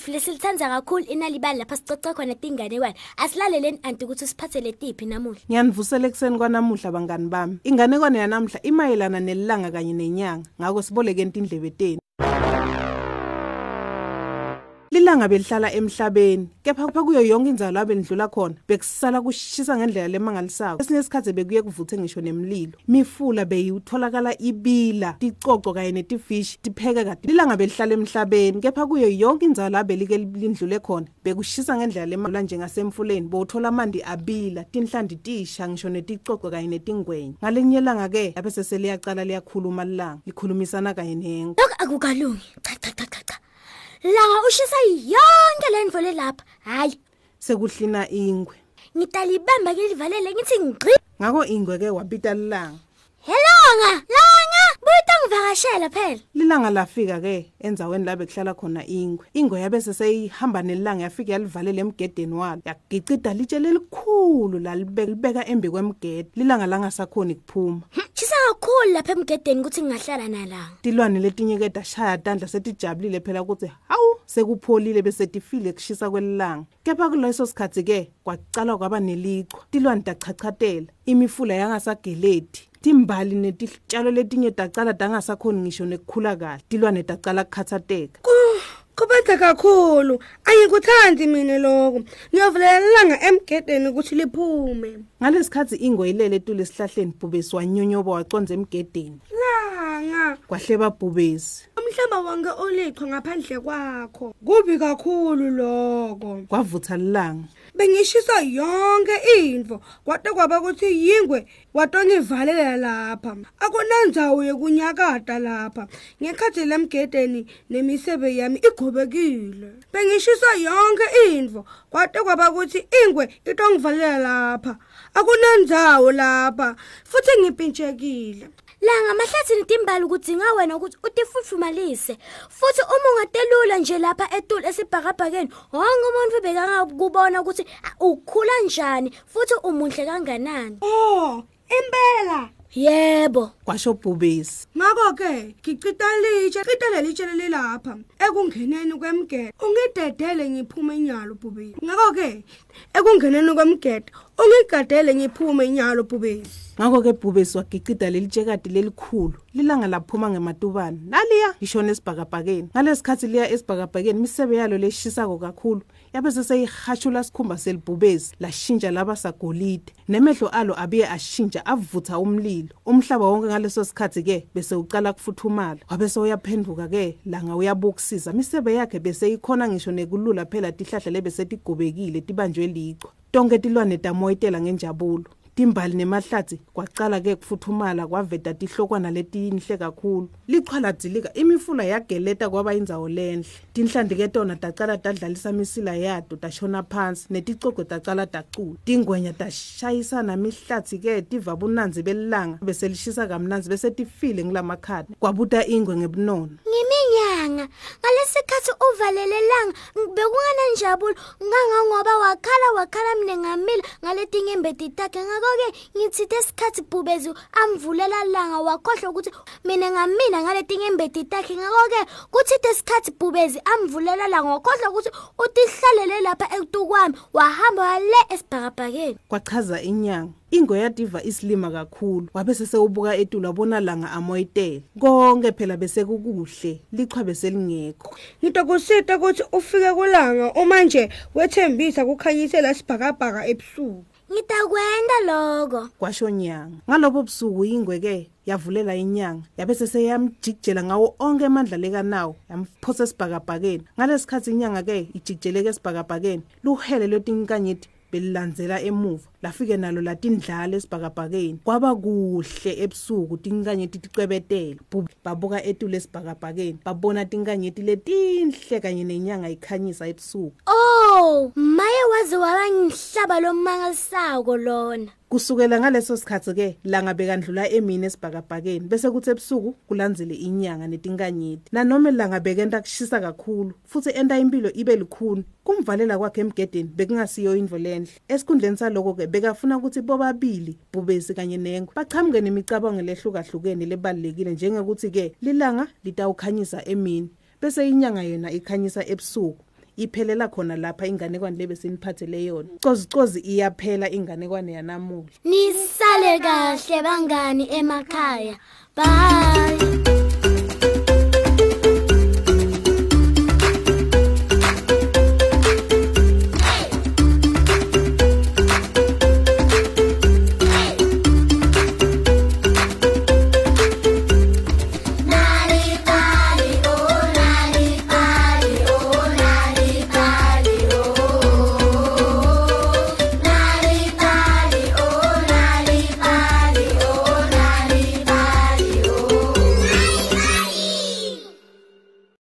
nathi lapha ehlelweni lethu lesilithanza kakhulu inalibali lapha sicoca khona tinganekwane asilaleleni anti ukuthi siphathele tiphi namuhla Ngiyanivusela ekseni kwanamuhla bangani bami. Inganekwane yanamhla imayelana nelanga kanye nenyanga. Ngakho siboleke indlebe teni. Lilanga belihlala emhlabeni, kepha kupha kuyo yonke inzalo lapho lendlula khona, bekusala kushisa ngendlela lemangalisako. Esinye isikhathi bekuye kuvuthe ngisho nemlilo. Mifula beyitholakala ibila, ticoco kanye netifishi tipheke kade. Lilanga belihlala emhlabeni, kepha kuyo yonke inzalo lapho belike lindlule khona, bekushisa ngendlela lemangalisako njengasemfuleni, bowuthola amandi abila, tinhlandi tisha ngisho neticoco kanye netingwenya. Ngalenyelanga ke, lapho seseliyaqala liyakhuluma lilanga, likhulumisana kanye nengo. lokhu akukalungi cha cha cha langa ushisa yonke le ndvo lelapha hhayi Sekuhlina ingwe. ngitalibamba ke livalele ngithi ngqi Ngakho ingwe ke wapita lilanga. helonga langa buta ngivakashela phela Lilanga lafika ke endzaweni la bekuhlala khona ingwe. Ingwe yabe seseyihamba nelanga yafika yalivalela emgedeni walo. Yagicida litshe lelikhulu lalibeka embi kwemgede. Lilanga langasakhoni kuphuma. Kakhulu lapha emgedeni ukuthi ngingahlala nalanga Tilwane letinye ke dashaya tandla setijabulile phela ukuthi hawu sekupholile bese tifile kushisa kwelilanga. Kepha kuleso sikhathi ke kwacala kwaba nelichwa. Tilwane dachachatela. Imifula yangasageleti. Timbali netitshalo letinye dacala dangasakhoni ngisho nekukhula kahle. Tilwane dacala kukhathateka. Kubanda kakhulu. Ayikuthandi mina lokho. Ngiyovulela ilanga emgedeni ukuthi liphume. ngalesikhathi ingwe ilele etule esihlahleni bhubesi wanyonyoba waconza emgedeni Langa. kwahleba bhubesi Umhlaba wonke ulichwa ngaphandle kwakho. Kubi kakhulu lokho. kwavutha lilanga Bengishisa yonke info kwade kwaba ukuthi yingwe watongivalela lapha. Akunandzawo yokunyakada lapha. Ngekhathi lemgedeni nemisebe yami igobekile. Bengishisa yonke info kwade kwaba ukuthi ingwe itongivalela lapha. Akunandzawo lapha futhi ngipintshekile. langa mahlathi nitimbali kudzinga wena ukuthi utifutfumalise futhi uma ungatelula nje lapha etulu esibhakabhakeni wonke umuntu bekangakubona ukuthi ukhula njani futhi umuhle kanganani Oh, impela. yebo. Kwasho bhubesi. Ngakho ke ngicita litshe cita lelitshe lelapha ekungeneni kwemgede. Ungidedele ngiphume enyalo bhubesi. Ngakho ke ekungeneni kwemgede ungigadele ngiphume enyalo bhubesi. Ngakho ke bhubesi wagicida lelitshekadi lelikhulu lilanga laphuma ngematubane. Naliya lishona esibhakabhakeni. Ngalesikhathi liya esibhakabhakeni misebe yalo leshisako kakhulu yabe seseyihashula sikhumba selibhubesi lashintsha laba sagolide. Nemehlo alo abiye ashintsha avutha umlilo. Umhlaba wonke ngaleso sikhathi ke bese uqala kufuthumala. Wabe sewuyaphenduka ke langa uyabukusiza misebe yakhe bese ikhona ngisho nekulula phela tihlahla lebese tigobekile tibanjwe lichwa tonke tilwane tamoyitela ngenjabulo. Timbali nemahlathi kwacala ke kufuthumala kwaveda tihlokwana letiyinhle kakhulu. Lichwala dzilika imifula yageleta kwaba indzawo lenhle. Tinhlandi ke tona tacala tadlalisa misila yato tashona phansi neticogwe tacala dacula tingwenya tashayisana mihlathi ke tiva bunanzi belilanga bese lishisa kamnanzi bese tifile ngilamakhadi kwabuta ingwe ngebunono. Ngiminyanga ngalesikhathi uvalelelanga bekungana njabula ngangangoba wakhala wakhala mne ngamila ngaletinye imbeti takhe. Ngako-ke ngithithe isikhathi bhubezi amvulela langa wakhohlwa ukuthi mina ngamila ngaletinye imbeti takhe. Ngako-ke kuthithe isikhathi bhubezi amvulela langa wakhohlwa ukuthi utihlalele lapha ekutukwami wahamba wale esibhakabhakeni. Kwachaza inyanga. Ingwe yativa isilima kakhulu. Wabe sesewubuka etulu wabona langa amoyitela. Konke phela bese kukuhle lichwa beselingekho. Ngitokusita ukuthi ufike kulanga uma nje wethembisa kukhanyisela sibhakabhaka ebusuku. Ngitakwenta loko. Kwasho nyanga. Ngalobo busuku ingwe ke yavulela inyanga. Yabe seseyamjikijela ngawo onke amandla lekanawo yamphosa esibhakabhakeni. Ngalesikhathi inyanga ke ijikijeleke esibhakabhakeni. Luhele lwetinkanyithi belilandzela emuva lafike nalo latindlala esibhakabhakeni. Kwaba kuhle ebusuku tinkanyeti ticwebetela Bhu- babuka etulu esibhakabhakeni babona tinkanyeti letinhle kanye nenyanga ikhanyisa ebusuku. Oh maye waze waba ngihlaba lomangalisako lona. Kusukela ngaleso sikhathi ke langa bekandlula emini esibhakabhakeni bese kuthi ebusuku kulandzele inyanga netinkanyeti nanoma langa bekenta kushisa kakhulu futhi enta impilo ibe likhuni kumvalela kwakhe emgedeni bekungasiyo indvo lenhle esikhundleni saloko ke bekafuna ukuthi bobabili bhubesi kanye nengwe bachamuke nemicabango lehlukahlukene lebalulekile njengekuthi ke lilanga litawukhanyisa emini bese inyanga yona ikhanyisa ebusuku. Iphelela khona lapha inganekwane lebe seniphathele yona. Cozicozi iyaphela inganekwane yanamuhla. Nisale kahle bangani emakhaya. Bye.